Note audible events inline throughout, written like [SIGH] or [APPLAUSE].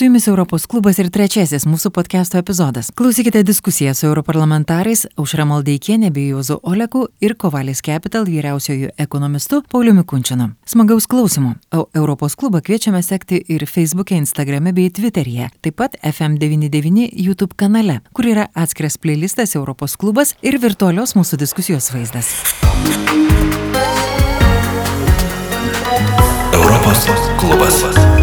Su jumis Europos klubas ir trečiasis mūsų podcast'o epizodas. Klausykite diskusiją su europarlamentarais Aušra Maldeikienė bei Juozu Oleku ir Kovalis Capital vyriausiojų ekonomistu Pauliumi Kunčinu. Smagaus klausimų. O Europos klubą kviečiame sekti ir Facebook'e, Instagram'e bei Twitter'e. Taip pat FM99 YouTube kanale, kur yra atskiras playlistas Europos klubas ir virtualios mūsų diskusijos vaizdas. Europos klubas.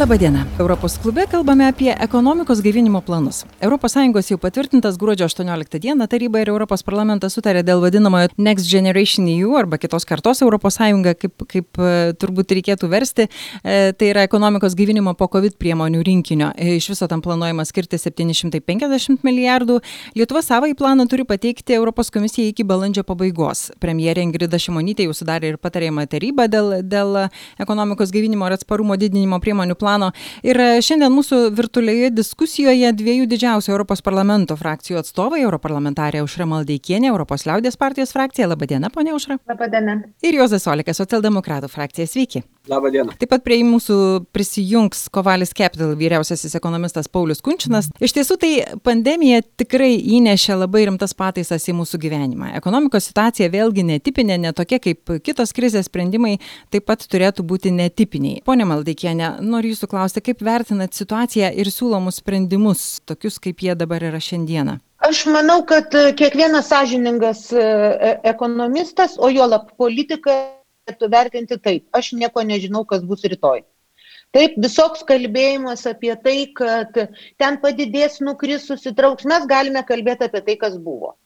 Labadiena. Europos klube kalbame apie ekonomikos gaivinimo planus. ES jau patvirtintas gruodžio 18 dieną taryba ir Europos parlamentas sutarė dėl vadinamojo Next Generation EU arba kitos kartos ES, kaip, kaip e, turbūt reikėtų versti. E, tai yra ekonomikos gaivinimo po COVID priemonių rinkinio. E, iš viso tam planuojama skirti 750 milijardų. Lietuva savo į planą turi pateikti Europos komisijai iki balandžio pabaigos. Premjerė Ingrida Šimonytė jau sudarė ir patarėjimą tarybą dėl, dėl ekonomikos gaivinimo ir atsparumo didinimo priemonių plano plano. Ir e, šiandien mūsų virtualioje diskusijoje dviejų didžiausių Europos parlamento frakcijų atstovai, europarlamentarė Užra Maldeikienė, Europos liaudės partijos frakcija. Labadiena, ponia Užra. Labadiena. Ir Jozas Olikas, socialdemokratų frakcija. Sveiki. Labadiena. Taip pat prie mūsų prisijungs Kovalis Capital vyriausiasis ekonomistas Paulius Kunčinas. Iš tiesų tai pandemija tikrai įnešė labai rimtas pataisas į mūsų gyvenimą. Ekonomikos situacija vėlgi netipinė, netokia kaip kitos krizės sprendimai taip pat turėtų būti netipiniai. Pone Maldeikienė, noriu jūsų klausti, kaip vertinat situaciją ir siūlomus sprendimus, tokius kaip jie dabar yra šiandieną? Aš manau, kad kiekvienas sąžiningas e, e, ekonomistas, o juolap politikas, reikėtų vertinti taip, aš nieko nežinau, kas bus rytoj. Taip, visoks kalbėjimas apie tai, kad ten padidės, nukris, susitrauks, mes galime kalbėti apie tai, kas buvo.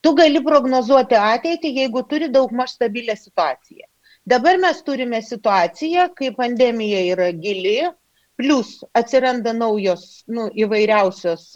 Tu gali prognozuoti ateitį, jeigu turi daug maž stabilę situaciją. Dabar mes turime situaciją, kai pandemija yra gili, plus atsiranda naujos nu, įvairiausios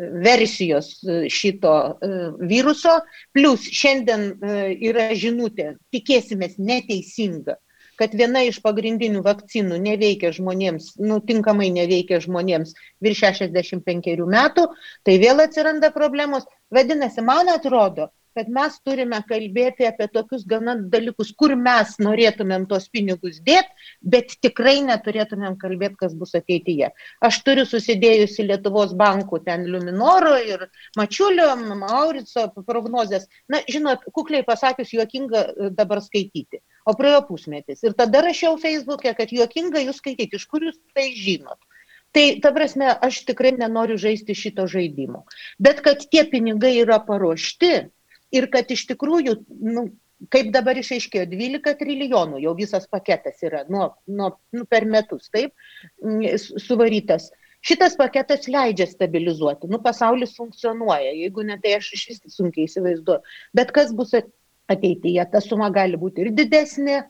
versijos e, šito e, viruso, plus šiandien e, yra žinutė, tikėsimės neteisinga, kad viena iš pagrindinių vakcinų neveikia žmonėms, nu, tinkamai neveikia žmonėms virš 65 metų, tai vėl atsiranda problemos. Vadinasi, man atrodo, kad mes turime kalbėti apie tokius gana dalykus, kur mes norėtumėm tos pinigus dėti, bet tikrai neturėtumėm kalbėti, kas bus ateityje. Aš turiu susidėjusi Lietuvos bankų ten Luminoro ir Mačiulio, Maurico prognozės. Na, žinot, kukliai pasakius, juokinga e, dabar skaityti. O praėjo pusmetis. Ir tada rašiau Facebook'e, kad juokinga jūs skaityti, iš kur jūs tai žinot. Tai, ta prasme, aš tikrai nenoriu žaisti šito žaidimo. Bet kad tie pinigai yra paruošti, ir kad iš tikrųjų, nu, kaip dabar išaiškėjo, 12 trilijonų jau visas paketas yra nuo, nuo, nu, per metus, taip, suvarytas. Šitas paketas leidžia stabilizuoti. Nu, pasaulis funkcionuoja, jeigu ne tai aš iš vis sunkiai įsivaizduoju. Bet kas bus ateityje, ta suma gali būti ir didesnė,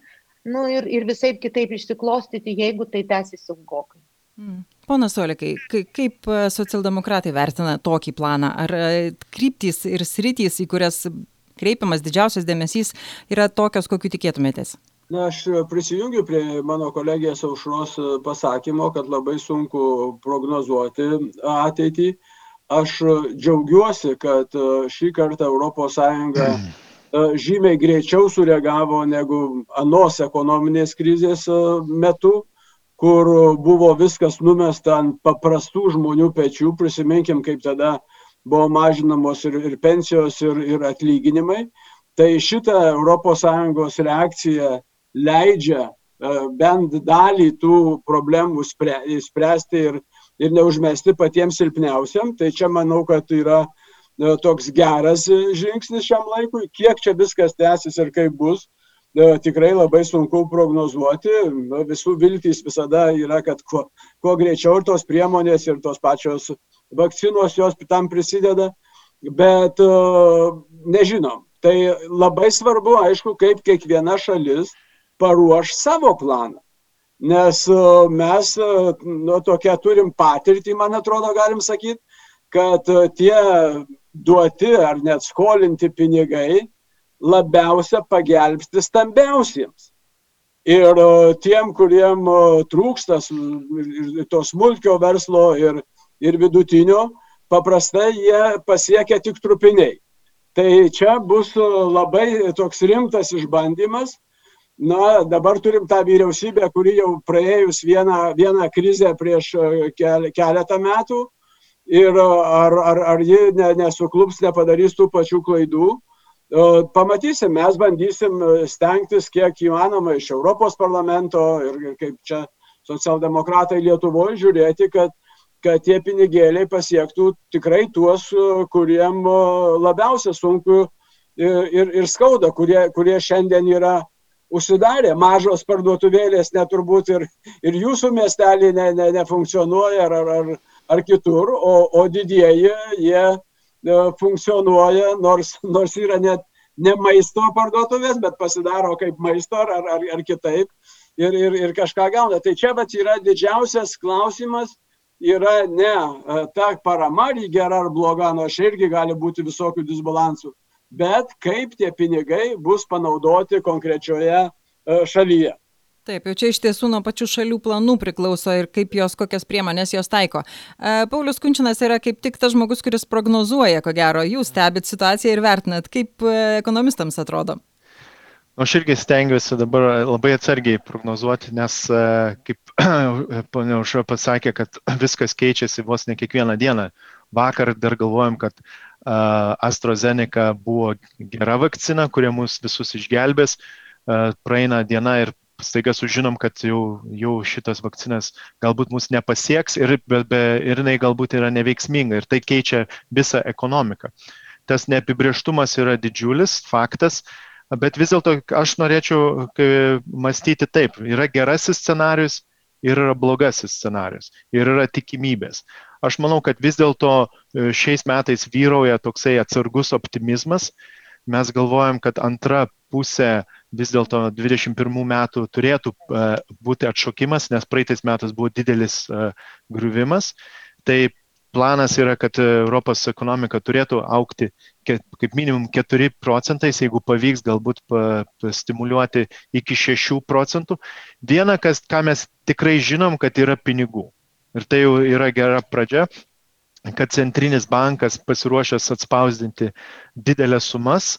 nu, ir, ir visai kitaip išsiklostyti, jeigu tai tęsis ilgokai. Ponas Olikai, kaip e, socialdemokratai vertina tokį planą? Ar e, kryptys ir sritys, į kurias kreipiamas didžiausias dėmesys, yra tokios, kokiu tikėtumėtės? Na, aš prisijungiu prie mano kolegijos aušros pasakymo, kad labai sunku prognozuoti ateitį. Aš džiaugiuosi, kad e, šį kartą ES [CLEARS THROAT] žymiai greičiau sureagavo negu anos ekonominės krizės metu kur buvo viskas numesta ant paprastų žmonių pečių. Prisiminkim, kaip tada buvo mažinamos ir, ir pensijos, ir, ir atlyginimai. Tai šitą ES reakciją leidžia e, bent dalį tų problemų spręsti ir, ir neužmesti patiems silpniausiam. Tai čia manau, kad yra e, toks geras žingsnis šiam laikui. Kiek čia viskas tęsis ir kaip bus, tikrai labai sunku prognozuoti. Visų viltys visada yra, kad kuo, kuo greičiau ir tos priemonės ir tos pačios vakcinos jos tam prisideda, bet nežinom. Tai labai svarbu, aišku, kaip kiekviena šalis paruoš savo planą. Nes mes nu, tokia turim patirtį, man atrodo, galim sakyti, kad tie duoti ar net skolinti pinigai labiausia pagelbsti stambiausiems. Ir tiem, kuriem trūksta to smulkio verslo ir, ir vidutinio, paprastai jie pasiekia tik trupiniai. Tai čia bus labai toks rimtas išbandymas, na, dabar turim tą vyriausybę, kuri jau praėjus vieną, vieną krizę prieš keletą metų ir ar, ar, ar ji ne, nesuklups, nepadarys tų pačių klaidų. Pamatysim, mes bandysim stengtis kiek įmanoma iš Europos parlamento ir, kaip čia socialdemokratai Lietuvoje žiūrėti, kad, kad tie pinigėliai pasiektų tikrai tuos, kuriem labiausia sunku ir, ir, ir skauda, kurie, kurie šiandien yra užsidarę, mažos parduotuvėlės neturbūt ir, ir jūsų miestelį ne, ne, nefunkcionuoja ar, ar, ar, ar kitur, o, o didieji jie E, funkcionuoja, nors, [LAUGHS] nors yra net ne maisto parduotuvės, bet pasidaro kaip maisto ar, ar, ar kitaip ir, ir, ir kažką gauna. Tai čia vat yra didžiausias klausimas, yra ne e, ta parama ar gera ar bloga, nors irgi gali būti visokių disbalansų, bet kaip tie pinigai bus panaudoti konkrečioje e, šalyje. Taip, jau čia iš tiesų nuo pačių šalių planų priklauso ir kaip jos, kokias priemonės jos taiko. E, Paulius Kunčinas yra kaip tik tas žmogus, kuris prognozuoja, ko gero, jūs stebit situaciją ir vertinat, kaip e, ekonomistams atrodo. Aš irgi stengiuosi dabar labai atsargiai prognozuoti, nes, e, kaip [CLEARS THROAT] ponia Užra pasakė, kad [CLEARS THROAT] viskas keičiasi vos ne kiekvieną dieną. Vakar dar galvojom, kad AstraZeneca buvo gera vakcina, kurie mus visus išgelbės. Praeina diena ir staiga sužinom, kad jau, jau šitas vakcinas galbūt mus nepasieks ir, be, be, ir jinai galbūt yra neveiksminga ir tai keičia visą ekonomiką. Tas neapibrieštumas yra didžiulis faktas, bet vis dėlto aš norėčiau mąstyti taip, yra gerasis scenarius ir yra blogasis scenarius ir yra tikimybės. Aš manau, kad vis dėlto e, šiais metais vyrauja toksai atsargus optimizmas. Mes galvojam, kad antra pusė vis dėlto 21 metų turėtų e, būti atšokimas, nes praeitais metais buvo didelis e, griuvimas. Tai planas yra, kad Europos ekonomika turėtų aukti kaip minimum 4 procentais, jeigu pavyks galbūt stimuliuoti iki 6 procentų. Viena, kas, ką mes tikrai žinom, kad yra pinigų. Ir tai jau yra gera pradžia, kad centrinis bankas pasiruošęs atspausdinti didelės sumas,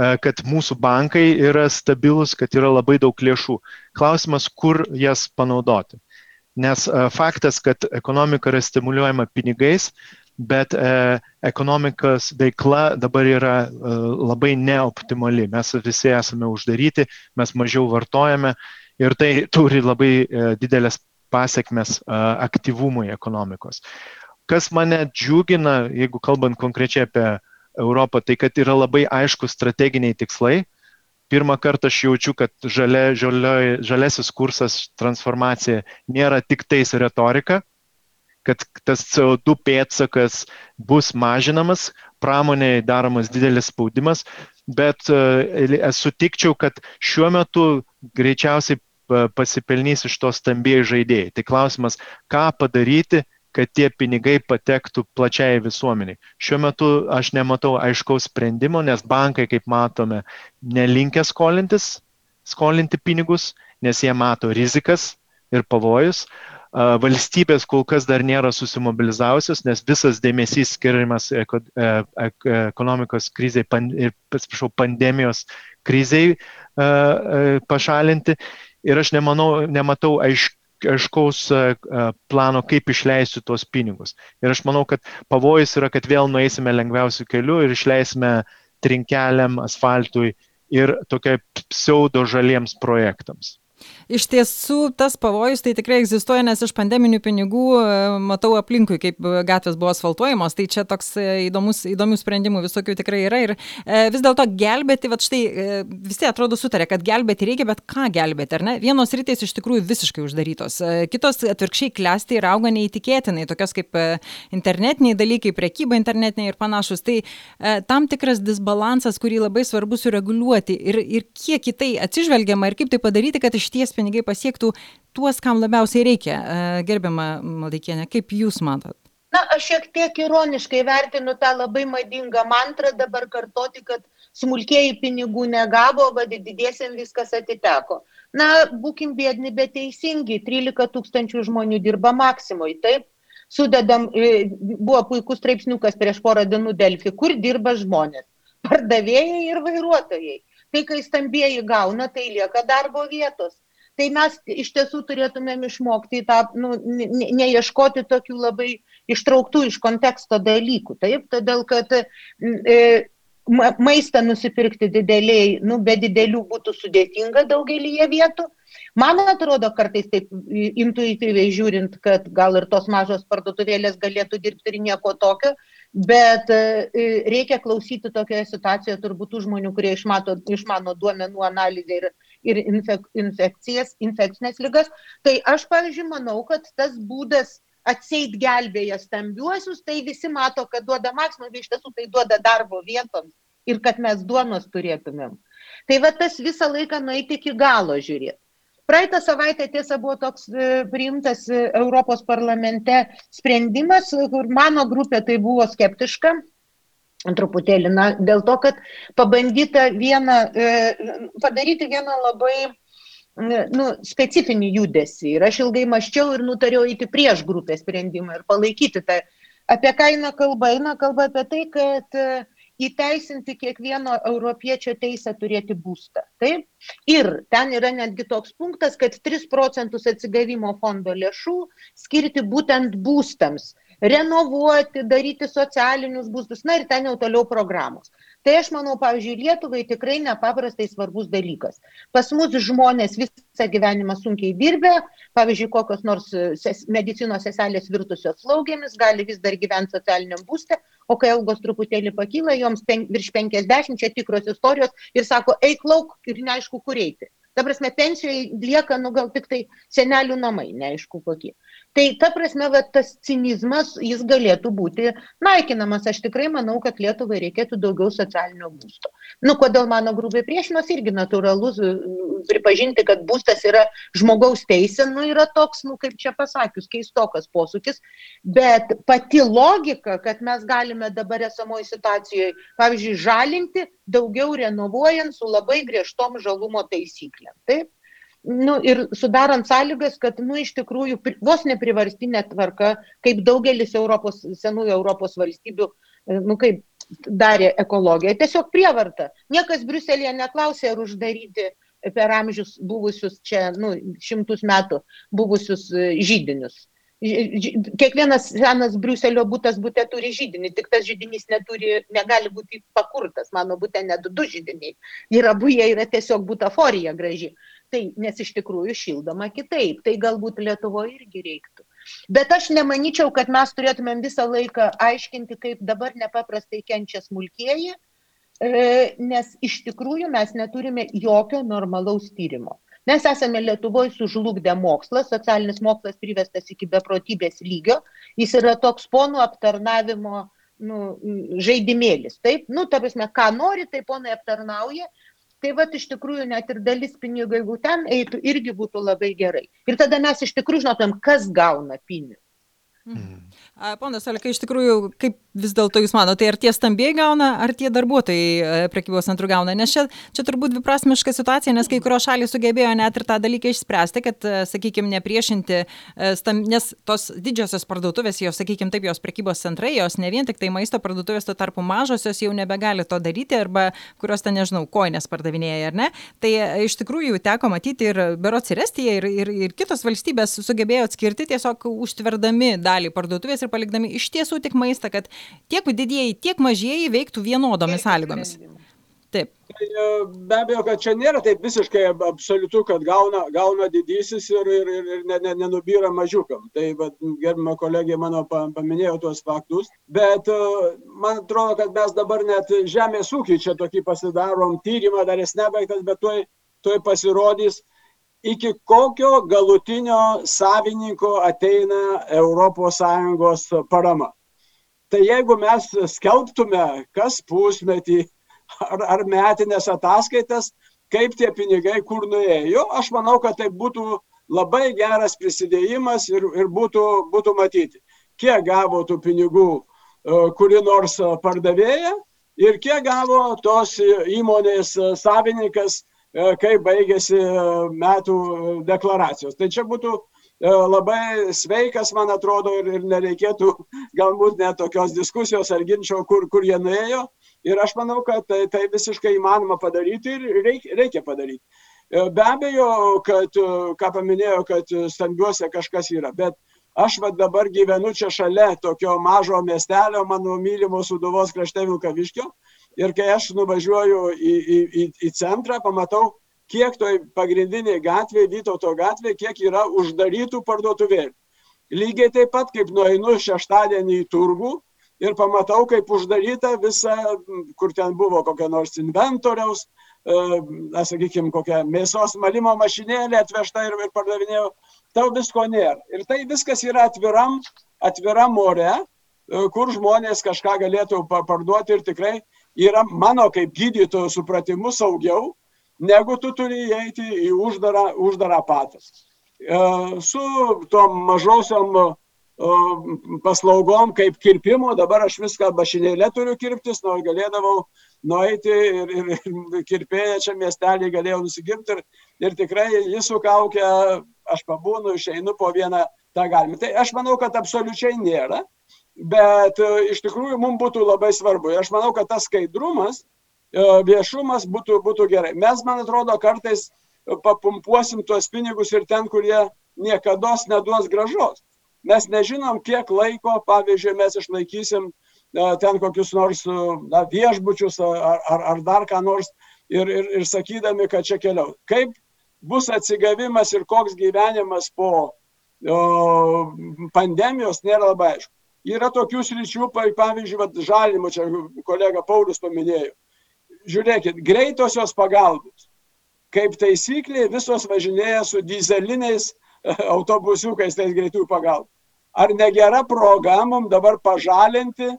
E, kad mūsų bankai yra stabilus, kad yra labai daug lėšų. Klausimas, kur jas panaudoti. Nes e, faktas, kad ekonomika yra stimuliuojama pinigais, bet e, ekonomikos veikla dabar yra labai neoptimali. Mes visi esame uždaryti, mes mažiau vartojame ir tai turi labai didelės pasiekmes aktyvumui ekonomikos. Kas mane džiugina, jeigu kalbant konkrečiai apie Europą, tai kad yra labai aiškus strateginiai tikslai. Pirmą kartą aš jaučiu, kad žalia, žalia, žalesis kursas transformacija nėra tik tais retorika, kad tas CO2 pėtsakas bus mažinamas, pramonėje daromas didelis spaudimas, bet e, sutikčiau, kad šiuo metu greičiausiai pasipelnys iš to stambėjai žaidėjai. Tai klausimas, ką padaryti, kad tie pinigai patektų plačiai visuomeniai. Šiuo metu aš nematau aiškaus sprendimo, nes bankai, kaip matome, nelinkia skolintis, skolinti pinigus, nes jie mato rizikas ir pavojus. Valstybės kol kas dar nėra susimobilizavusios, nes visas dėmesys skiriamas e, ekonomikos kriziai ir, atsiprašau, pandemijos kriziai pašalinti. Ir aš nemanau, nematau aiškiai aiškaus e, e, plano, kaip išleisti tuos pinigus. Ir aš manau, kad pavojus yra, kad vėl nueisime lengviausių kelių ir išleisime trinkeliam, asfaltui ir tokia pseudo žaliems projektams. Iš tiesų, tas pavojus tai tikrai egzistuoja, nes iš pandeminių pinigų e, matau aplinkui, kaip gatvės buvo asfaltuojamos, tai čia toks e, įdomus, įdomių sprendimų visokių tikrai yra ir e, vis dėlto gelbėti, va štai visi atrodo sutarė, kad gelbėti reikia, bet ką gelbėti, ar ne? Vienos rytis iš tikrųjų visiškai uždarytos, kitos atvirkščiai klesti ir auga neįtikėtinai, tokios kaip internetiniai dalykai, prekyba internetiniai ir panašus. Tai tam tikras disbalansas, kurį labai svarbu sureguliuoti ir, ir kiek į tai atsižvelgiama ir kaip tai padaryti, kad iš ties pinigai pasiektų tuos, kam labiausiai reikia. E, gerbiama Maldaikienė, kaip Jūs matot? Na, aš šiek tiek ironiškai vertinu tą labai madingą mantrą dabar kartoti, kad smulkiai pinigų negavo, vad didiesiam viskas atiteko. Na, būkim bėdni, bet teisingi, 13 tūkstančių žmonių dirba maksimui, taip? Sudedam, e, buvo puikus straipsniukas prieš porą dienų Delfi, kur dirba žmonės. Pardavėjai ir vairuotojai. Tai kai stambieji gauna, tai lieka darbo vietos. Tai mes iš tiesų turėtumėm išmokti tą, nu, ne, neieškoti tokių labai ištrauktų iš konteksto dalykų. Taip, todėl kad e, maistą nusipirkti dideliai, nu, be didelių būtų sudėtinga daugelį vietų. Man atrodo, kartais taip intuityviai žiūrint, kad gal ir tos mažos parduotuvėlės galėtų dirbti ir nieko tokio, bet e, reikia klausyti tokioje situacijoje turbūt tų žmonių, kurie išmato, išmano duomenų analizę ir, ir infek, infekcijas, infekcinės lygas. Tai aš, pavyzdžiui, manau, kad tas būdas atseit gelbėja stambiuosius, tai visi mato, kad duoda maksimum, iš tiesų tai duoda darbo vietoms ir kad mes duonos turėtumėm. Tai va tas visą laiką nueiti iki galo žiūrėti. Praeitą savaitę tiesa buvo toks e, priimtas e, Europos parlamente sprendimas, kur mano grupė tai buvo skeptiška, truputėlį, na, dėl to, kad pabandyta vieną, e, padaryti vieną labai nu, specifinį judesį. Ir aš ilgai maščiau ir nutariau eiti prieš grupės sprendimą ir palaikyti tą. Apie ką eina kalba? Eina kalba apie tai, kad uh, įteisinti kiekvieno europiečio teisę turėti būstą. Taip? Ir ten yra netgi toks punktas, kad 3 procentus atsigavimo fondo lėšų skirti būtent būstams renovuoti, daryti socialinius būstus, na ir ten jau toliau programos. Tai aš manau, pavyzdžiui, Lietuvai tikrai nepaprastai svarbus dalykas. Pas mus žmonės visą gyvenimą sunkiai dirbę, pavyzdžiui, kokios nors ses, medicinos seselės virtusios slaugėmis, gali vis dar gyventi socialiniam būste, o kai algos truputėlį pakyla, joms pen, virš 50, čia tikros istorijos ir sako, eik lauk ir neaišku, kur eiti. Ta prasme, pensijoje lieka, nu gal tik tai senelių namai, neaišku kokie. Tai ta prasme, va, tas cinizmas, jis galėtų būti naikinamas. Aš tikrai manau, kad Lietuvai reikėtų daugiau socialinio būsto. Nu, kodėl mano grubiai priešinos, irgi natūralus pripažinti, kad būstas yra žmogaus teisė, nu, yra toks, nu, kaip čia pasakius, keistokas posūkis. Bet pati logika, kad mes galime dabar esamoje situacijoje, pavyzdžiui, žalinti daugiau renovuojant su labai griežtom žalumo taisyklėm. Taip? Nu, ir sudarant sąlygas, kad, nu, iš tikrųjų, vos neprivarstinė tvarka, kaip daugelis Europos, senųjų Europos valstybių, e, nu, kaip darė ekologija, tiesiog prievarta. Niekas Briuselėje neklausė, ar uždaryti per amžius buvusius čia, nu, šimtus metų buvusius e, žydinius. Kiekvienas senas Briuselio būtas būte turi žydinį, tik tas žydinys neturi, negali būti pakurtas. Mano būte net du žydiniai. Ir abu jie yra tiesiog butaforija graži. Tai nes iš tikrųjų šildoma kitaip. Tai galbūt Lietuvoje irgi reiktų. Bet aš nemanyčiau, kad mes turėtumėm visą laiką aiškinti, kaip dabar nepaprastai kenčia smulkieji, e, nes iš tikrųjų mes neturime jokio normalaus tyrimo. Mes esame Lietuvoje sužlugdę mokslą, socialinis mokslas privestas iki beprotybės lygio, jis yra toks ponų aptarnavimo nu, žaidimėlis. Taip, nu, ta prasme, ką nori, tai ponai aptarnauja. Tai va, iš tikrųjų, net ir dalis pinigų, jeigu ten eitų, irgi būtų labai gerai. Ir tada mes iš tikrųjų žinotumėm, kas gauna pinigus. Mhm. Ponas Alika, iš tikrųjų, kaip vis dėlto jūs manote, tai ar tie stambėjai gauna, ar tie darbuotojai e, prekybos centrų gauna? Nes čia, čia turbūt dviprasmiška situacija, nes kai kurios šalys sugebėjo net ir tą dalyką išspręsti, kad, e, sakykime, nepriešinti, e, stam, nes tos didžiosios parduotuvės, jos, sakykime, taip, jos prekybos centrai, jos ne vien tik tai maisto parduotuvės, tuo tarpu mažosios jau nebegali to daryti, arba kurios ten, nežinau, koinės pardavinėja, ar ne? Tai iš tikrųjų teko matyti ir Berots ir Estija, ir, ir, ir kitos valstybės sugebėjo atskirti tiesiog užtverdami dalį parduotuvės ir palikdami iš tiesų tik maistą, kad tiek didieji, tiek mažieji veiktų vienodomis sąlygomis. Taip. Tai e, be abejo, kad čia nėra taip visiškai absoliutu, kad gauna, gauna didysis ir, ir, ir, ir ne, ne, nenubyra mažiukam. Tai gerbima kolegė mano paminėjo tuos faktus, bet e, man atrodo, kad mes dabar net žemės ūkį čia tokį pasidarom, tyrimą dar jis nebaigtas, bet tuoj, tuoj pasirodys, iki kokio galutinio savininko ateina ES parama. Tai jeigu mes skelbtume kas pusmetį ar, ar metinės ataskaitas, kaip tie pinigai kur nuėjo, aš manau, kad tai būtų labai geras prisidėjimas ir, ir būtų, būtų matyti, kiek gavo tų pinigų e, kuri nors pardavėja ir kiek gavo tos įmonės savininkas kai baigėsi e, metų deklaracijos. Tai čia būtų e, labai sveikas, man atrodo, ir, nereikėtų [LAUGHS] galbūt net tokios diskusijos ar ginčio, kur, kur jie nuėjo, Ir aš manau, kad tai, tai visiškai įmanoma padaryti ir reikia, reikia padaryti. Be abejo, kad, ką paminėjo, kad stambiuose kažkas yra, bet aš va dabar gyvenu čia šalia tokio mažo miestelio, mano mylimo Suduvos krašte Vilkaviškio. Ir kai aš nuvažiuoju į, į, į, į centrą, pamatau, kiek toj pagrindiniai gatvė, Vytauto gatvė, kiek yra uždarytų parduotuvėlių. Lygiai taip pat, kaip nueinu šeštadienį į turgų ir pamatau, kaip uždaryta visa, kur ten buvo kokia nors inventoriaus, na, sakykime, kokia mėsos malimo mašinėlė atvežta ir, ir pardavinėjau, tau visko nėra. Ir tai viskas yra atviram, atviram ore, kur žmonės kažką galėtų parduoti ir tikrai yra mano kaip gydytojo supratimu saugiau, negu tu turi įeiti į uždarą, uždarą patas. Su tom mažosiom paslaugom kaip kirpimo, dabar aš viską bašinėlė turiu kirptis, nors galėdavau nueiti ir, ir, ir kirpėję čia miestelį galėjau nusikirpti ir, ir tikrai jis sukaukia, aš pabūnu, išeinu po vieną tą galimą. Tai aš manau, kad absoliučiai nėra, bet iš tikrųjų mums būtų labai svarbu. Ir aš manau, kad tas skaidrumas, viešumas būtų, būtų gerai. Mes, man atrodo, kartais papumpuosim tuos pinigus ir ten, kurie niekada neduos gražos mes nežinom, kiek laiko, pavyzdžiui, mes išlaikysim ten kokius nors na, viešbučius ar, ar, ar dar ką nors ir, ir, ir sakydami, kad čia keliau. Kaip bus atsigavimas ir koks gyvenimas po o, pandemijos, nėra labai aišku. Yra tokių sričių, pavyzdžiui, žalimo, čia kolega Paulius paminėjo. Žiūrėkit, greitosios pagalbos. Kaip taisyklė, visos važinėja su dizeliniais autobusiukais tais greitųjų pagalbų. Ar negera proga mums dabar pažalinti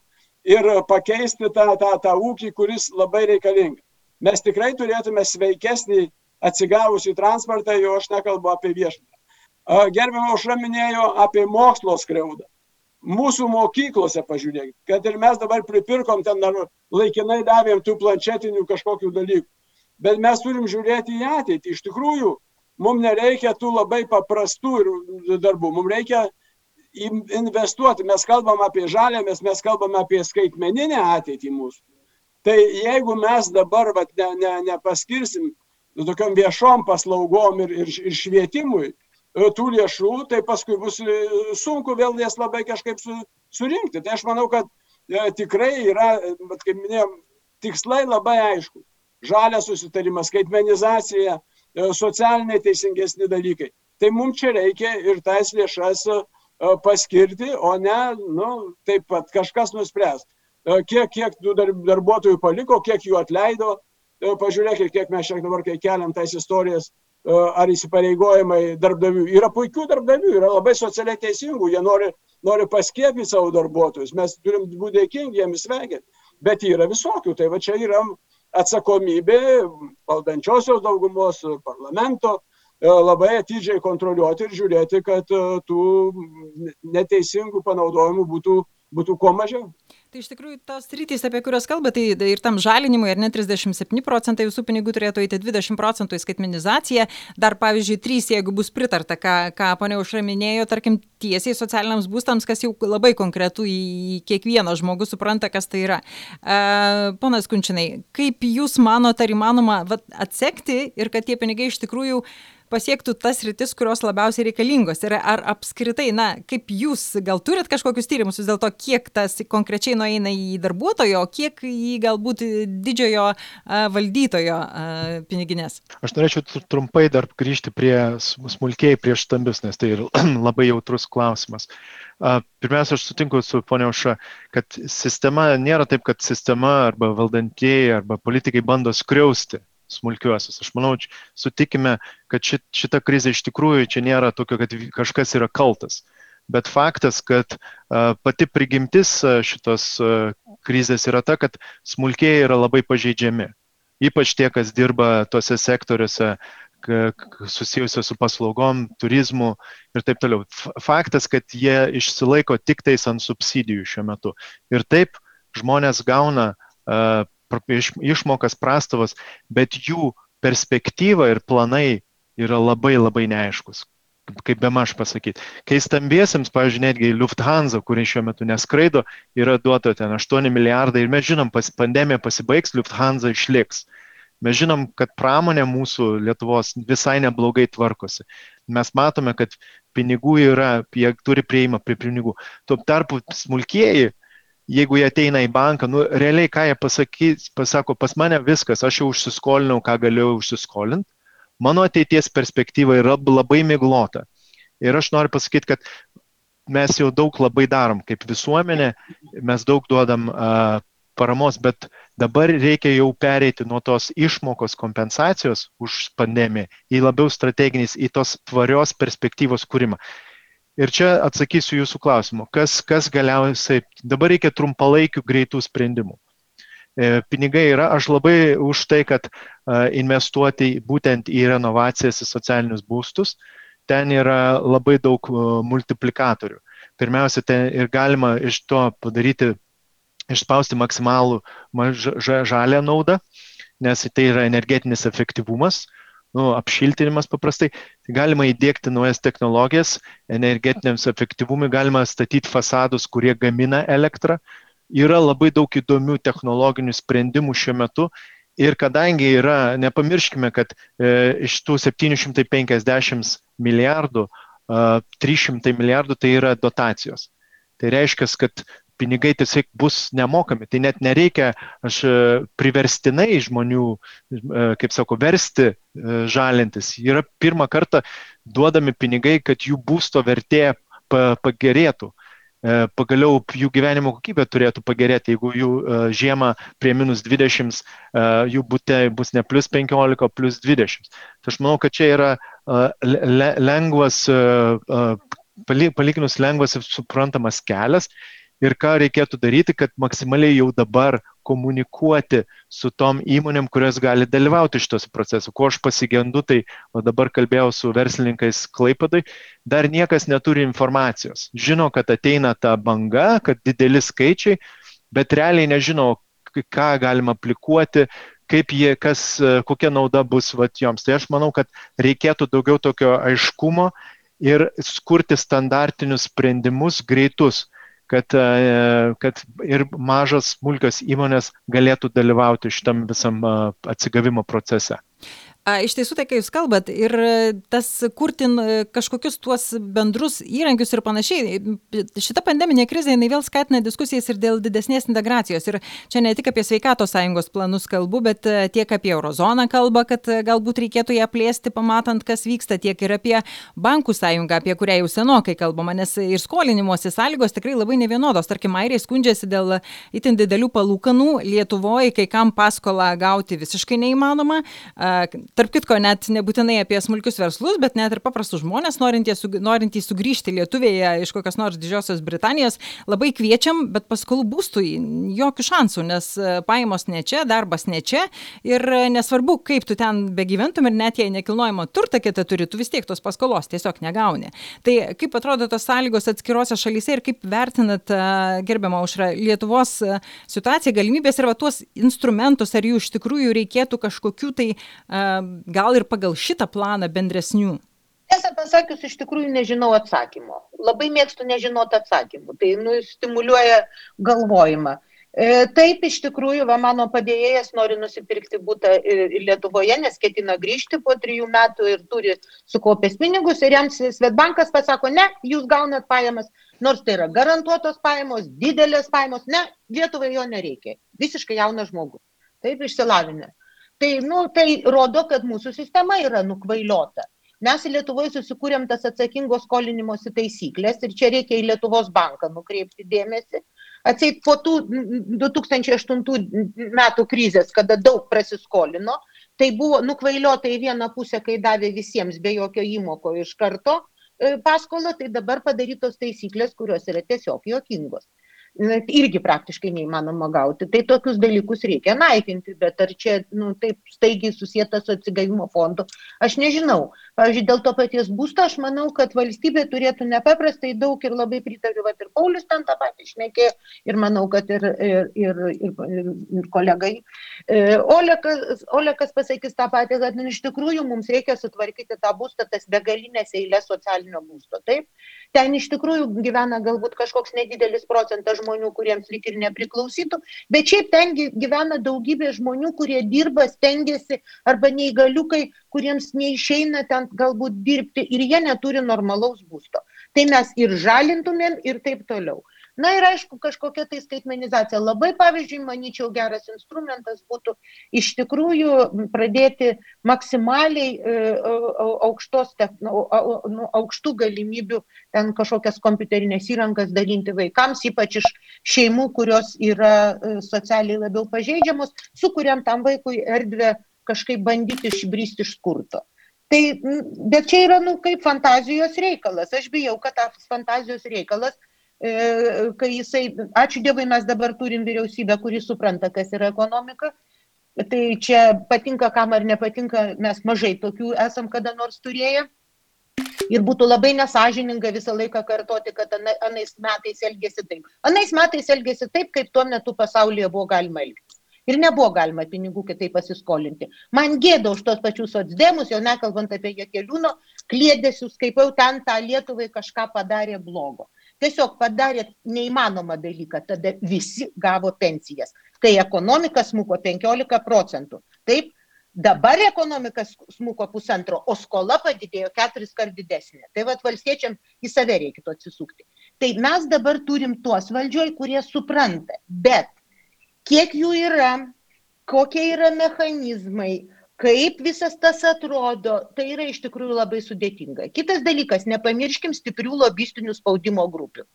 ir pakeisti tą, tą, tą ūkį, kuris labai reikalingas. Mes tikrai turėtume sveikesnį atsigavusį transportą, jau aš nekalbu apie viešbutį. Gerbiamą aušra minėjo apie mokslo skriaudą. Mūsų mokyklose pažiūrėkit, kad ir mes dabar pripirkom ten ar laikinai davėm tų planšetinių kažkokių dalykų. Bet mes turim žiūrėti į ateitį. Iš tikrųjų, mums nereikia tų labai paprastų darbų, mums reikia investuoti, mes kalbam apie žalėmės, mes kalbam apie skaitmeninę ateitį mūsų. Tai jeigu mes dabar vat, ne, ne, nepaskirsim tokiam viešom paslaugom ir, ir, ir švietimui tų lėšų, tai paskui bus sunku vėl jas labai kažkaip su, surinkti. Tai aš manau, kad e, tikrai yra, bet kaip minėjom, tikslai labai aišku. Žalė susitarimas, skaitmenizacija, E, socialiniai teisingesni dalykai. Tai mums čia reikia ir tas lėšas e, paskirti, o ne, nu, taip pat kažkas nuspręs. E, kiek, kiek tų darbuotojų paliko, kiek jų atleido, pažiūrėkit, kiek mes čia dabar, kai keliam tais istorijas, ar įsipareigojimai darbdavių. Yra puikių darbdavių, yra labai socialiai teisingų, jie nori, nori paskiepyti savo darbuotojus, mes turim būti dėkingi jiems sveikinti, bet yra visokių, tai va čia yra atsakomybė valdančiosios daugumos parlamento e, labai atidžiai kontroliuoti ir žiūrėti, kad e, tų neteisingų panaudojimų būtų, būtų kuo mažiau. Tai iš tikrųjų tos rytys, apie kurias kalba, tai ir tam žalinimui, ar ne 37 procentai visų pinigų turėtų eiti 20 procentų į skaitmenizaciją, dar pavyzdžiui 3, jeigu bus pritarta, ką, ką ponia Užra minėjo, tarkim, tiesiai socialiniams būstams, kas jau labai konkretų į kiekvieną žmogų supranta, kas tai yra. Uh, ponas Kunčinai, kaip jūs manote, ar įmanoma vat, atsekti ir kad tie pinigai iš tikrųjų pasiektų tas rytis, kurios labiausiai reikalingos. Ir ar apskritai, na, kaip jūs gal turit kažkokius tyrimus vis dėlto, kiek tas konkrečiai nueina į darbuotojo, kiek į galbūt didžiojo valdytojo piniginės? Aš norėčiau trumpai dar grįžti prie smulkiai prieš stambius, nes tai [CLEARS THROAT] labai jautrus klausimas. Pirmiausia, aš sutinku su ponia Uša, kad sistema nėra taip, kad sistema arba valdantieji arba politikai bando skriausti smulkiuosius. Aš manau, sutikime, kad šit, šita krizė iš tikrųjų čia nėra tokio, kad kažkas yra kaltas. Bet faktas, kad pati prigimtis šitos krizės yra ta, kad smulkiai yra labai pažeidžiami. Ypač tie, kas dirba tuose sektoriuose susijusios su paslaugom, turizmu ir taip toliau. Faktas, kad jie išsilaiko tik tais ant subsidijų šiuo metu. Ir taip žmonės gauna uh, išmokas prastovas, bet jų perspektyva ir planai yra labai labai neaiškus. kaip be maž pasakyti. Kai stambiesiams, pavyzdžiui, netgi Lufthansa, kuri šiuo metu neskraido, yra duota ten 8 milijardai ir mes žinom, pas, pandemija pasibaigs, Lufthansa išliks. Mes žinom, kad pramonė mūsų Lietuvos visai neblogai tvarkosi. Mes matome, kad pinigų yra, jie turi prieimą prie pinigų. Tuo tarpu smulkieji, jeigu jie ateina į banką, nu, realiai ką jie pasakys, pasako, pas mane viskas, aš jau užsiskolinau, ką galiu užsiskolinti, mano ateities perspektyva yra labai miglota. Ir aš noriu pasakyti, kad mes jau daug labai darom kaip visuomenė, mes daug duodam uh, paramos, bet dabar reikia jau pereiti nuo tos išmokos kompensacijos už pandemiją į labiau strateginis, į tos tvarios perspektyvos kūrimą. Ir čia atsakysiu jūsų klausimu, kas, kas galiausiai, dabar reikia trumpalaikių greitų sprendimų. E, pinigai yra, aš labai už tai, kad e, investuoti būtent į renovacijas, į socialinius būstus, ten yra labai daug e, multiplikatorių. Pirmiausia, ten ir galima iš to padaryti, išspausti maksimalų žalę naudą, nes tai yra energetinis efektyvumas, nu, apšiltinimas paprastai. Tai galima įdėkti naujas technologijas, energetiniams efektyvumui galima statyti fasadus, kurie gamina elektrą, yra labai daug įdomių technologinių sprendimų šiuo metu. Ir kadangi yra, nepamirškime, kad e, iš tų 750 milijardų, e, 300 milijardų tai yra dotacijos. Tai reiškia, kad pinigai tiesiog bus nemokami. Tai net nereikia aš e, priverstinai žmonių, e, kaip sako, versti e, žalintis. Yra pirmą kartą duodami pinigai, kad jų būsto vertė pagerėtų. Pagaliau jų gyvenimo kokybė turėtų pagerėti, jeigu jų žiemą prie minus 20, e, jų būte bus ne plus 15, o plus 20. Tai aš manau, kad čia yra lengvas, palyginus lengvas ir suprantamas kelias ir ką reikėtų daryti, kad maksimaliai jau dabar komunikuoti su tom įmonėm, kurios gali dalyvauti šituose procesuose. Ko aš pasigendu, tai o dabar kalbėjau su verslininkais Klaipadai, dar niekas neturi informacijos. Žino, kad ateina ta banga, kad dideli skaičiai, bet realiai nežino, ką galima aplikuoti, kaip jie, kas, kokia nauda bus vat, joms. Tai aš manau, kad reikėtų daugiau tokio aiškumo ir skurti standartinius sprendimus greitus kad, e, kad ir mažas smulkios įmonės galėtų dalyvauti šitam visam e, atsigavimo procese. A, iš tiesų, tai kai jūs kalbat, ir tas kurtin kažkokius tuos bendrus įrankius ir panašiai, šita pandeminė krizė, jinai vėl skatina diskusijas ir dėl didesnės integracijos. Ir čia ne tik apie sveikato sąjungos planus kalbu, bet tiek apie eurozoną kalba, kad galbūt reikėtų ją plėsti, pamatant, kas vyksta, tiek ir apie bankų sąjungą, apie kurią jau senokai kalbama, nes ir skolinimuose sąlygos tikrai labai nevienodos. Tarkim, airiai skundžiasi dėl itin didelių palūkanų, Lietuvoje kai kam paskolą gauti visiškai neįmanoma tarp kitko, net nebūtinai apie smulkius verslus, bet net ir paprastus žmonės, norintys, norintys sugrįžti Lietuvėje iš kokios nors Didžiosios Britanijos, labai kviečiam, bet paskolų būstui jokių šansų, nes e, pajamos ne čia, darbas ne čia ir e, nesvarbu, kaip tu ten begyventum ir net jei nekilnojamo turtą kitą turi, tu vis tiek tos paskolos tiesiog negauni. Tai kaip atrodo tos sąlygos atskirose šalyse ir kaip vertinat, e, gerbiamą užrą, Lietuvos situaciją, galimybės ir va tuos instrumentus, ar jų iš tikrųjų reikėtų kažkokių tai uh, gal ir pagal šitą planą bendresnių? Tiesą pasakius, iš tikrųjų nežinau atsakymo. Labai mėgstu nežinoti atsakymų. Tai nu, stimuliuoja galvojimą. E, taip, iš tikrųjų, va, mano padėjėjas nori nusipirkti būtą Lietuvoje, nes ketina grįžti po trijų metų ir turi sukaupęs pinigus ir jam Svetbankas pasako, ne, jūs gaunat pajamas, nors tai yra garantuotos pajamos, didelės pajamos, ne, Lietuvai jo nereikia. Visiškai jaunas žmogus. Taip, išsilavinęs. Tai, nu, tai rodo, kad mūsų sistema yra nukvailiota. Mes Lietuvoje susikūrėm tas atsakingos skolinimosi taisyklės ir čia reikia į Lietuvos banką nukreipti dėmesį. Atseit po tų 2008 metų krizės, kada daug prasiskolino, tai buvo nukvailiota į vieną pusę, kai davė visiems be jokio įmoko iš karto e, paskolą, tai dabar padarytos taisyklės, kurios yra tiesiog jokingos irgi praktiškai neįmanoma gauti. Tai tokius dalykus reikia naikinti, bet ar čia nu, taip staigiai susijęta su atsigavimo fondu, aš nežinau. Pavyzdžiui, dėl to paties būsto aš manau, kad valstybė turėtų nepaprastai daug ir labai pritariu, va ir Paulius ten tą patį išnekė, ir manau, kad ir, ir, ir, ir, ir, ir kolegai. E, Olekas, Olekas pasakys tą patį, kad nu, iš tikrųjų mums reikia sutvarkyti tą būstą, tas begalinės eilės socialinio būsto. Taip, ten iš tikrųjų gyvena galbūt kažkoks nedidelis procentas žmonių, kuriems lyg ir nepriklausytų, bet šiaip ten gyvena daugybė žmonių, kurie dirba, stengiasi, arba neįgaliukai, kuriems neišeina ten galbūt dirbti ir jie neturi normalaus būsto. Tai mes ir žalintumėm ir taip toliau. Na ir aišku, kažkokia tai skaitmenizacija. Labai, pavyzdžiui, manyčiau, geras instrumentas būtų iš tikrųjų pradėti maksimaliai e, aukštos, nu, aukštų galimybių ten kažkokias kompiuterinės įrangas dalinti vaikams, ypač iš šeimų, kurios yra e, socialiai labiau pažeidžiamos, sukuriam tam vaikui erdvę kažkaip bandyti išbristi iš skurto. Tai, bet čia yra, nu, kaip fantazijos reikalas. Aš bijau, kad tas fantazijos reikalas, e, kai jisai, ačiū Dievui, mes dabar turim vyriausybę, kuri supranta, kas yra ekonomika. Tai čia patinka, kam ar nepatinka, mes mažai tokių esam kada nors turėję. Ir būtų labai nesažininga visą laiką kartoti, kad anais metais elgėsi taip. Anais metais elgėsi taip, kaip tuo metu pasaulyje buvo galima elgtis ir nebuvo galima pinigų kitaip pasiskolinti. Man gėda už tos pačius socdemus, jau nekalbant apie Jekeliūno, klėdėsius, kaip jau ten tą Lietuvai kažką padarė blogo. Tiesiog padarė neįmanomą dalyką, tada visi gavo pensijas, kai ekonomika smuko 15 procentų. Taip, Dabar ekonomika smuko pusantro, o skola padidėjo keturis kart didesnė. Tai vad valstiečiam į save reikėtų atsisukti. Tai mes dabar turim tuos valdžioj, kurie supranta, bet kiek jų yra, kokie yra mechanizmai, kaip visas tas atrodo, tai yra iš tikrųjų labai sudėtinga. Kitas dalykas, nepamirškim stiprių lobistinių spaudimo grupių.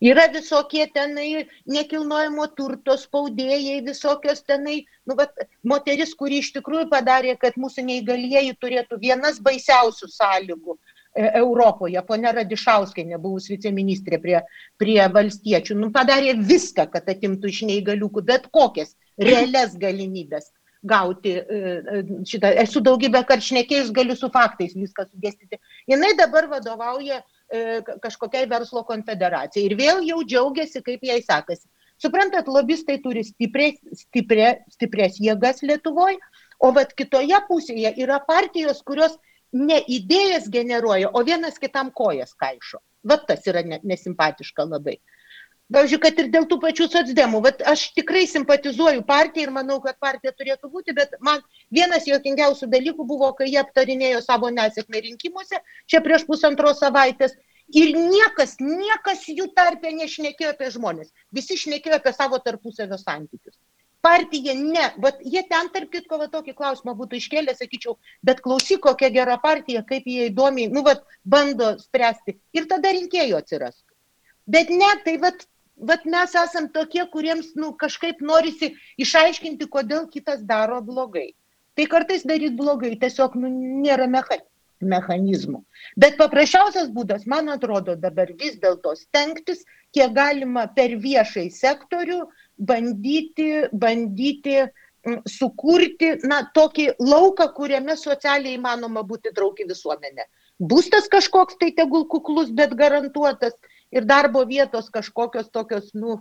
Yra visokie tenai nekilnojamo turto spaudėjai, visokios tenai, nu, bet moteris, kuri iš tikrųjų padarė, kad mūsų neįgalieji turėtų vienas baisiausių sąlygų E, Europoje, ponia Radišauskai, buvus viceministrė prie, prie valstiečių, nu, padarė viską, kad atimtų iš neįgaliukų bet kokias realias galimybės gauti e, e, šitą. Esu daugybę kartų šnekėjus, galiu su faktais viską sudėstyti. Jis dabar vadovauja kažkokiai verslo konfederacijai ir vėl jau džiaugiasi, kaip jai sekasi. Suprantat, lobistai turi stipriai, stipriai, stiprias jėgas Lietuvoje, o vat kitoje pusėje yra partijos, kurios ne idėjas generuoja, o vienas kitam kojas kaišo. Vat tas yra nesimpatiška labai. Pavyzdžiui, kad ir dėl tų pačių socdemų, vat aš tikrai simpatizuoju partijai ir manau, kad partija turėtų būti, bet man vienas jokingiausių dalykų buvo, kai jie aptarinėjo savo nesėkmę rinkimuose, čia prieš pusantros savaitės, ir niekas, niekas jų tarpė nešnekėjo apie žmonės, visi šnekėjo apie savo tarpusavio santykius. Partija ne, bet jie ten, tarp kitko, va, tokį klausimą būtų iškėlę, sakyčiau, bet klausyk, kokia gera partija, kaip jie įdomiai, nu, va, bando spręsti. Ir tada rinkėjų atsirastų. Bet ne, tai va, va, mes esam tokie, kuriems, nu, kažkaip norisi išaiškinti, kodėl kitas daro blogai. Tai kartais daryti blogai, tiesiog, nu, nėra mechanizmų. Bet paprasčiausias būdas, man atrodo, dabar vis dėlto stengtis, kiek galima per viešai sektorių bandyti, bandyti mm, sukurti na, tokį lauką, kuriame socialiai įmanoma būti trauki visuomenė. Būstas kažkoks tai tegul kuklus, bet garantuotas ir darbo vietos kažkokios tokios, nu,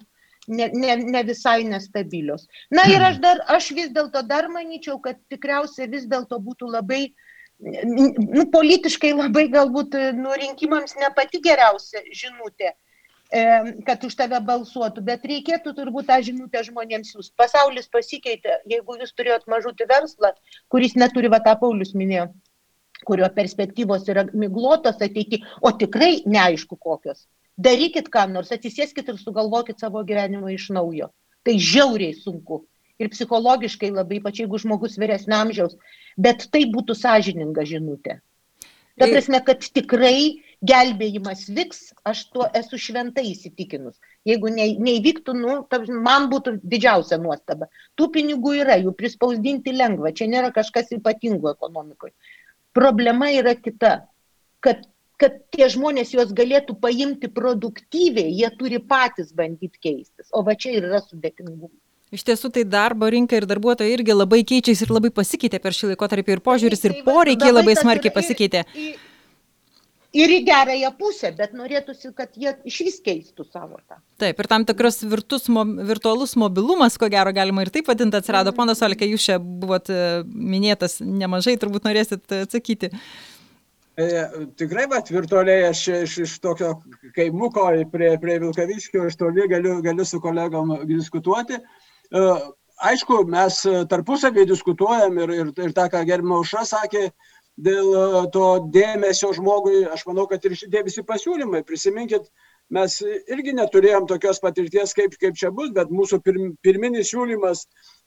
ne, ne, ne visai nestabilios. Na ir aš, dar, aš vis dėlto dar manyčiau, kad tikriausiai vis dėlto būtų labai, nu, politiškai labai galbūt nu, rinkimams ne pati geriausia žinutė kad už tave balsuotų, bet reikėtų turbūt tą žinutę žmonėms siūsti. Pasaulis pasikeitė, jeigu jūs turėjot mažutį verslą, kuris neturi, va tą Paulius minėjo, kurio perspektyvos yra miglotos ateity, o tikrai neaišku kokios. Darykit ką nors, atsisėskit ir sugalvokit savo gyvenimą iš naujo. Tai žiauriai sunku. Ir psichologiškai labai, ypač jeigu žmogus vyresnio amžiaus, bet tai būtų sąžininga žinutė. Ta prasme, kad tikrai gelbėjimas vyks, aš tuo esu šventai įsitikinus. Jeigu ne, neįvyktų, nu, ta, man būtų didžiausia nuostaba. Tų pinigų yra, jų prispausdinti lengva, čia nėra kažkas ypatingo ekonomikoje. Problema yra kita, kad, kad tie žmonės juos galėtų paimti produktyviai, jie turi patys bandyti keistis. O va čia ir yra sudėtingumas. Iš tiesų, tai darbo rinka ir darbuotojai irgi labai keičiasi ir labai pasikeitė per šį laikotarpį ir požiūris, ir poreikiai labai smarkiai pasikeitė. Ir, ir į gerąją pusę, bet norėtųsi, kad jie iš vis keistų savo tą. Taip, ir tam tikras virtus, mo, virtualus mobilumas, ko gero galima ir taip vadinti, atsirado. Ponas Olkė, jūs čia buvot e, minėtas nemažai, turbūt norėsit atsakyti. E, tikrai, bet virtualiai aš iš, iš tokio kaimuko prie, prie Vilkaviškio iš toli galiu, galiu su kolegom diskutuoti. E, aišku, mes tarpusavį diskutuojam ir, ir, ir tą, ką gerbimo Aušra sakė, dėl e, to dėmesio žmogui, aš manau, kad ir šitie visi pasiūlymai, prisiminkit, mes irgi neturėjom tokios patirties, kaip, kaip čia bus, bet mūsų pirm, pirminis siūlymas,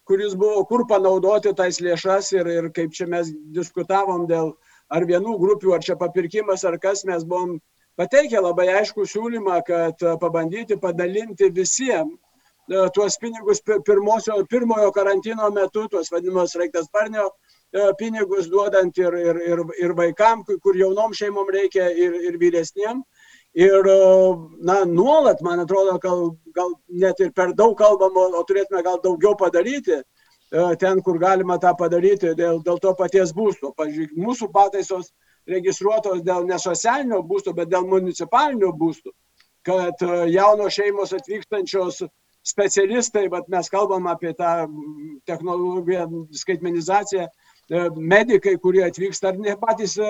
kuris buvo, kur panaudoti tais lėšas ir, ir kaip čia mes diskutavom dėl ar vienų grupių, ar čia papirkimas, ar kas, mes buvom pateikę labai aišku siūlymą, kad pabandyti padalinti visiems e, tuos pinigus pirmosio, pirmojo karantino metu, tuos vadinamos raiktasparnio E, pinigus duodant ir, ir, ir, ir vaikam, kur jaunom šeimom reikia, ir, ir vyresniem. Ir, e, na, nuolat, man atrodo, gal, gal net ir per daug kalbam, o turėtume gal daugiau padaryti e, ten, kur galima tą padaryti dėl, dėl to paties būsto. Pavyzdžiui, mūsų pataisos registruotos dėl nesocialinio būsto, bet dėl municipalinių būstų, kad jaunos šeimos atvykstančios specialistai, bet mes kalbam apie tą technologiją, skaitmenizaciją, E, medikai, kurie atvyksta, ar ne patys e,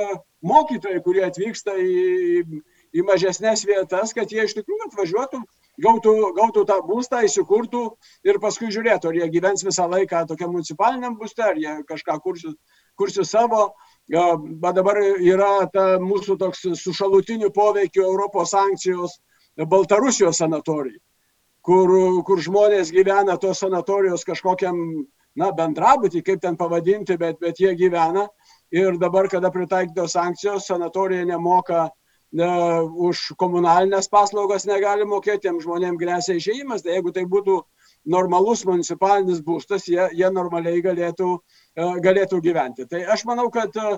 mokytojai, kurie atvyksta į, į mažesnės vietas, kad jie iš tikrųjų atvažiuotų, gautų, gautų tą būstą, įsikurtų ir paskui žiūrėtų, ar jie gyvens visą laiką tokiam municipaliniam būste, ar jie kažką kursiu, kursiu savo. Bet dabar yra ta mūsų toks su šalutiniu poveikiu Europos sankcijos Baltarusijos sanatorijai, kur, kur žmonės gyvena tos sanatorijos kažkokiam na, bendrabutį, kaip ten pavadinti, bet, bet jie gyvena. Ir dabar, kada pritaikytos sankcijos, sanatorija nemoka ne, už komunalinės paslaugas negali mokėti, tiem žmonėms grėsia išėjimas. Tai jeigu tai būtų normalus municipalinis būstas, jie, jie normaliai galėtų, e, galėtų gyventi. Tai aš manau, kad e,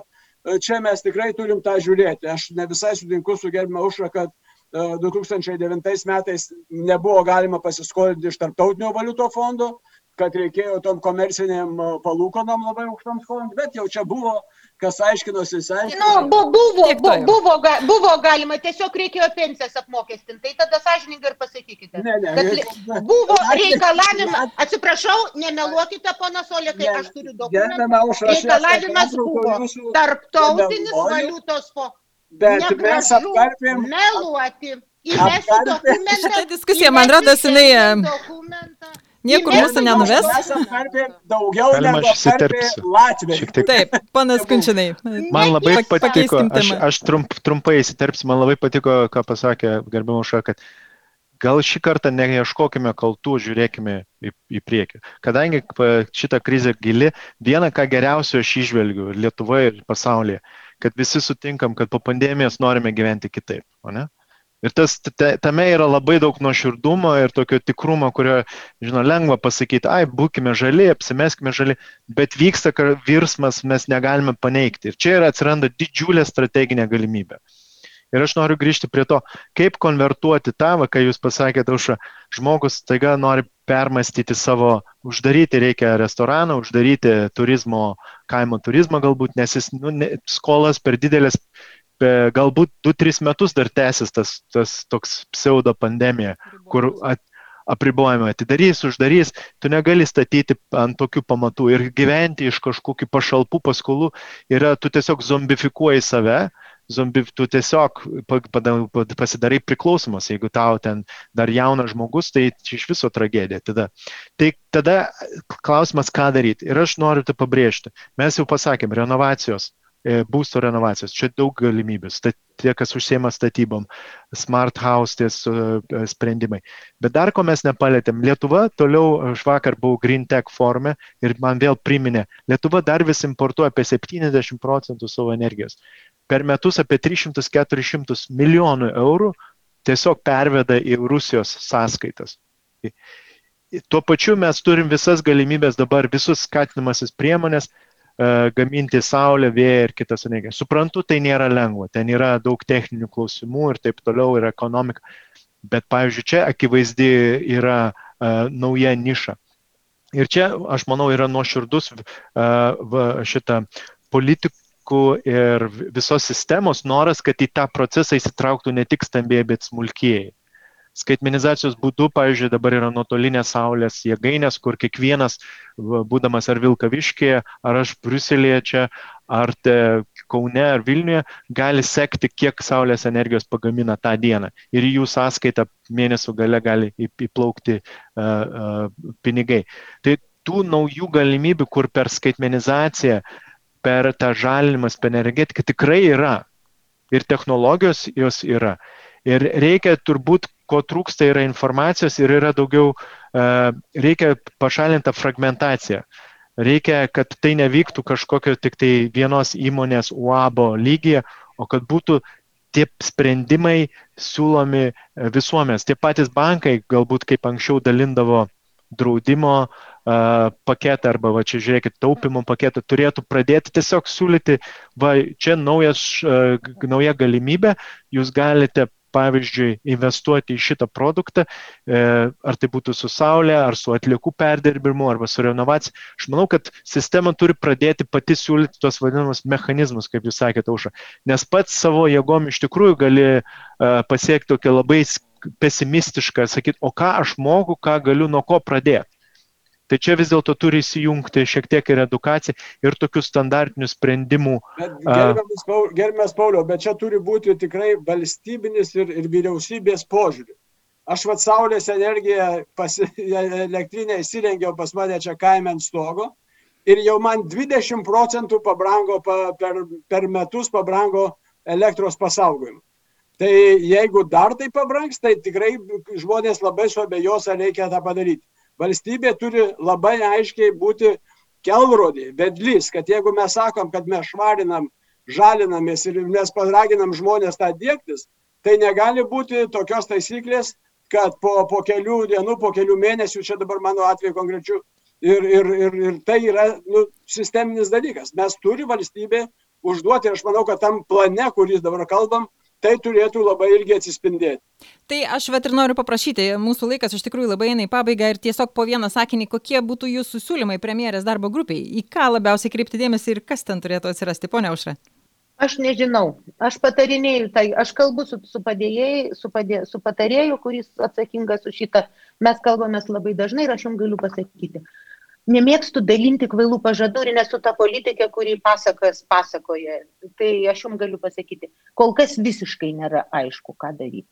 čia mes tikrai turim tą žiūrėti. Aš ne visai sutinku su gerbima Ušra, kad 2009 e, metais nebuvo galima pasiskolinti iš tarptautinio valiuto fondo, kad reikėjo tom komerciniam palūkonom labai aukštom skolom, bet jau čia buvo, kas aiškinosi, aiškinosi. Nu, bu, buvo, bu, buvo, ga, buvo galima, tiesiog reikėjo pensijas apmokestinti. Tai tada sąžininkai ir pasakykite. Ne, ne, kad buvo reikalavimas, atsiprašau, nemeluokite, ponas Olė, kai aš turiu dokumentą. Reikalavimas buvo tarptautinis valiutos fondas. Bet mes apkarpėm. Meluoti. Įmesti dokumentą. Šitą diskusiją, man rodos, jinai. Dokumentą Niekur mūsų nenuves. Daugiau įsiterpsiu. Latvijai. Taip, panas Kunčinai. Man labai patiko, aš, aš trump, trumpai įsiterpsiu, man labai patiko, ką pasakė gerbiamo Ša, kad gal šį kartą neieškokime kaltų, žiūrėkime į, į priekį. Kadangi šita krizė gili, vieną ką geriausio aš išvelgiu Lietuvoje ir pasaulyje, kad visi sutinkam, kad po pandemijos norime gyventi kitaip. O ne? Ir tas, tame yra labai daug nuoširdumo ir tokio tikrumo, kurio, žinau, lengva pasakyti, ai, būkime žali, apsimeskime žali, bet vyksta virsmas, mes negalime paneigti. Ir čia yra atsiranda didžiulė strateginė galimybė. Ir aš noriu grįžti prie to, kaip konvertuoti tą, va, kai jūs pasakėte, užra, žmogus taiga nori permastyti savo, uždaryti reikia restoraną, uždaryti turizmo, kaimo turizmą galbūt, nes jis nu, ne, skolas per didelės galbūt 2-3 metus dar tęsis tas, tas toks pseudo pandemija, kur at, apribojimai atidarys, uždarys, tu negali statyti ant tokių pamatų ir gyventi iš kažkokių pašalpų paskolų yra, tu tiesiog zombifikuoji save, zombi, tu tiesiog pasidarai priklausomas, jeigu tau ten dar jaunas žmogus, tai iš viso tragedija. Tada, tai tada klausimas, ką daryti. Ir aš noriu tai pabrėžti. Mes jau pasakėm, renovacijos būsto renovacijos. Čia daug galimybių. Tie, kas užsiema statybom, smart house ties e, sprendimai. Bet dar ko mes nepalėtėm. Lietuva toliau, aš vakar buvau Green Tech forume ir man vėl priminė, Lietuva dar vis importuoja apie 70 procentų savo energijos. Per metus apie 300-400 milijonų eurų tiesiog perveda į Rusijos sąskaitas. Tuo pačiu mes turim visas galimybės dabar, visus skatinamasis priemonės E, gaminti saulę, vėją ir kitas energijas. Suprantu, tai nėra lengva, ten yra daug techninių klausimų ir taip toliau, ir ekonomika. Bet, pavyzdžiui, čia akivaizdi yra uh, nauja niša. Ir čia, aš manau, yra nuoširdus šitą politikų ir visos sistemos noras, kad į tą procesą įsitrauktų ne tik stambėjai, bet smulkėjai skaitmenizacijos būdu, pavyzdžiui, dabar yra nuotolinės saulės jėgainės, kur kiekvienas, būdamas ar Vilkaviškėje, ar aš Bruselėje čia, ar Kaune, ar Vilniuje, gali sekti, kiek saulės energijos pagamina tą dieną. Ir jų sąskaita mėnesio gale gali įplaukti uh, uh, pinigai. Tai tų naujų galimybių, kur per skaitmenizaciją, per tą žalinimas, per energetiką tikrai yra. Ir technologijos jos yra. Ir reikia turbūt ko trūksta yra informacijos ir yra daugiau, e, reikia pašalinti fragmentaciją. Reikia, kad tai nevyktų kažkokio tik tai vienos įmonės UABO lygyje, o kad būtų tie sprendimai siūlomi visuomės. Tie patys bankai galbūt kaip anksčiau dalindavo draudimo uh, paketą arba, va čia žiūrėkit, taupimo paketą, turėtų pradėti tiesiog siūlyti, va čia naujas, nauja galimybė, jūs galite pavyzdžiui, investuoti į šitą produktą, e, ar tai būtų su saulė, ar su atliekų perdirbimu, arba su renovacija. Aš manau, kad sistema turi pradėti pati siūlyti tos vadinamus mechanizmus, kaip jūs sakėte, Auša. Nes pats savo jėgom iš tikrųjų gali e, pasiekti tokią labai pesimistišką, sakyti, o ką aš moku, ką galiu, nuo ko pradėti. Tai čia vis dėlto turi įsijungti šiek tiek ir edukacija ir tokių standartinių sprendimų. Gerbiamas, gerbiamas Pauliau, bet čia turi būti tikrai valstybinis ir, ir vyriausybės požiūrį. Aš vad Saulės energiją pasi, elektrinę įsirengiau pas mane čia kaime ant stogo ir jau man 20 procentų pabrango pa, per, per metus pabrango elektros pasaugojimu. Tai jeigu dar tai pabrangs, tai tikrai žmonės labai suabejos, ar reikia tą padaryti valstybė turi labai aiškiai būti kelrodė, vedlys, kad jeigu mes sakom, kad mes švarinam, žalinamės ir mes paraginam žmonės tą dėktis, tai negali būti tokios taisyklės, kad po, po kelių dienų, po kelių mėnesių, čia dabar mano atveju konkrečiu, ir, ir, ir, ir tai yra nu, sisteminis dalykas. Mes turi valstybė užduoti ir aš manau, kad tam plane, kuris dabar kalbam, tai turėtų labai irgi atsispindėti. Tai aš vat ir noriu paprašyti, mūsų laikas iš tikrųjų labai eina į pabaigą ir tiesiog po vieną sakinį, kokie būtų jūsų siūlymai premjerės darbo grupiai, į ką labiausiai kreipti dėmesį ir kas ten turėtų atsirasti, ponia Aušra? Aš nežinau, aš patarinėjau, tai aš kalbu su, su, padėjėjai, su, padė, su patarėju, kuris atsakingas už šitą, mes kalbamės labai dažnai ir aš jums galiu pasakyti nemėgstu dalinti kvailų pažadų ir nesu ta politikė, kuri pasakas pasakoja. Tai aš jums galiu pasakyti, kol kas visiškai nėra aišku, ką daryti.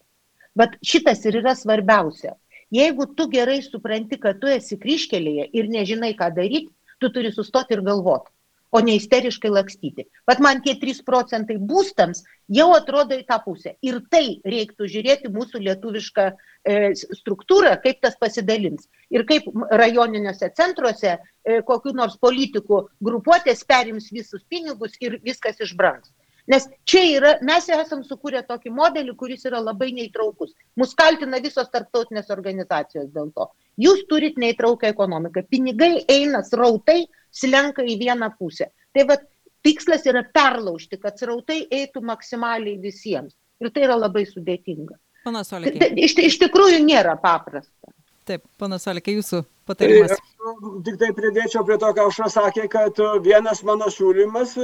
Bet šitas ir yra svarbiausia. Jeigu tu gerai supranti, kad tu esi kryškelėje ir nežinai, ką daryti, tu turi sustoti ir galvoti o ne isteriškai lakstyti. Vat man tie 3 procentai būstams jau atrodo į tą pusę. Ir tai reiktų žiūrėti mūsų lietuvišką e, struktūrą, kaip tas pasidalins. Ir kaip rajoniniuose centruose e, kokiu nors politikų grupuotės perims visus pinigus ir viskas išbrangs. Nes čia yra, mes esam sukūrę tokį modelį, kuris yra labai neįtraukus. Mus kaltina visos tarptautinės organizacijos dėl to. Jūs turit neįtraukę ekonomiką. Pinigai eina srautai, slenka į vieną pusę. Tai vad tikslas yra perlaužti, kad srautai eitų maksimaliai visiems. Ir tai yra labai sudėtinga. Panas Olikė. Iš, iš tikrųjų nėra paprasta. Taip, panas Olikė, jūsų patarimas. Tai, tik tai pridėčiau prie to, ką Aušra sakė, kad vienas mano siūlymas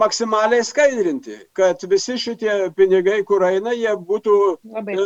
maksimaliai skaidrinti, kad visi šitie pinigai, kur eina, jie būtų Labai.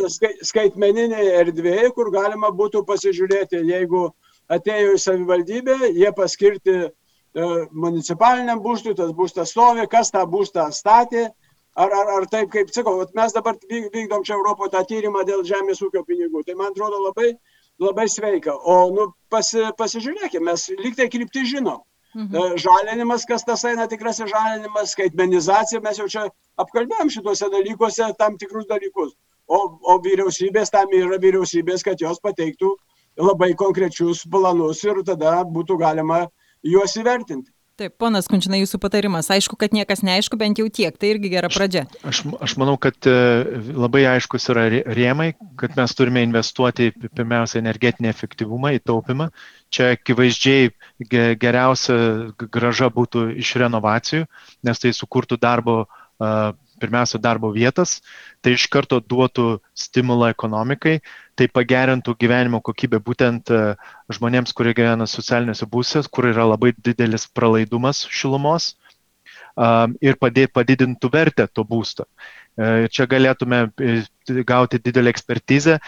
skaitmeninėje erdvėje, kur galima būtų pasižiūrėti, jeigu atėjo į savivaldybę, jie paskirti E, municipaliniam būstui, tas būstas stovi, kas tą būstą statė, ar, ar, ar taip, kaip sakau, mes dabar vykdom čia Europoje tą tyrimą dėl žemės ūkio pinigų. Tai man atrodo labai, labai sveika. O nu, pasi, pasižiūrėkime, mes lyg tai krypti žinom. Mhm. E, žalinimas, kas tas eina tikrasis žalinimas, skaitmenizacija, mes jau čia apkalbėjom šituose dalykuose tam tikrus dalykus. O, o vyriausybės tam yra vyriausybės, kad jos pateiktų labai konkrečius planus ir tada būtų galima juos įvertinti. Taip, ponas Kunčina, jūsų patarimas. Aišku, kad niekas neaišku, bent jau tiek. Tai irgi gera pradžia. Aš, aš manau, kad e, labai aiškus yra rėmai, kad mes turime investuoti pirmiausia energetinį efektyvumą, į taupimą. Čia akivaizdžiai geriausia graža būtų iš renovacijų, nes tai sukurtų darbo pirmiausia darbo vietas, tai iš karto duotų stimulą ekonomikai, tai pagerintų gyvenimo kokybę būtent e, žmonėms, kurie gyvena socialiniuose būsės, kur yra labai didelis pralaidumas šilumos ir padidintų vertę to būsto. Ir čia galėtume gauti didelę ekspertizę,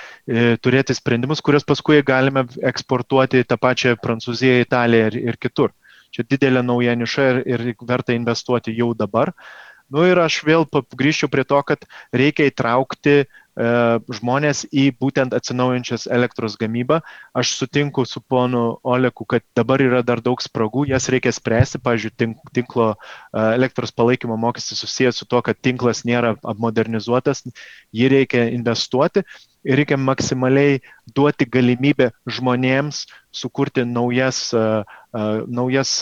turėti sprendimus, kuriuos paskui galime eksportuoti tą pačią Prancūziją, Italiją ir, ir kitur. Čia didelė nauja niša ir, ir verta investuoti jau dabar. Nu ir aš vėl grįžčiau prie to, kad reikia įtraukti E, žmonės į būtent atsinaujančias elektros gamybą. Aš sutinku su ponu Oleku, kad dabar yra dar daug spragų, jas reikia spręsti. Pavyzdžiui, tinklo e, elektros palaikymo mokestis susijęs su to, kad tinklas nėra modernizuotas, jį reikia investuoti ir reikia maksimaliai duoti galimybę žmonėms sukurti naujas, naujas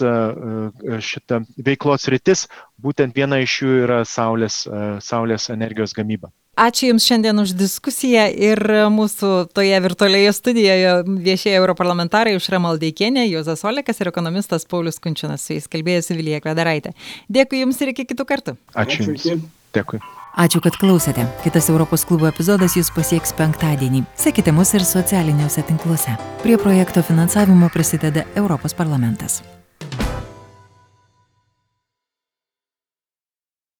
šitą veiklos rytis. Būtent viena iš jų yra saulės, saulės energijos gamyba. Ačiū Jums šiandien už diskusiją ir mūsų toje virtualioje studijoje viešieji europarlamentarai Užra Maldeikienė, Jozas Olekas ir ekonomistas Paulius Kunčinas. Su jais kalbėjusi Vilija Kvedaraitė. Dėkui Jums ir iki kitų kartų. Ačiū Jums. Dėkui. Ačiū, kad klausėte. Kitas Europos klubo epizodas jūs pasieks penktadienį. Sekite mus ir socialiniuose tinkluose. Prie projekto finansavimo prisideda Europos parlamentas.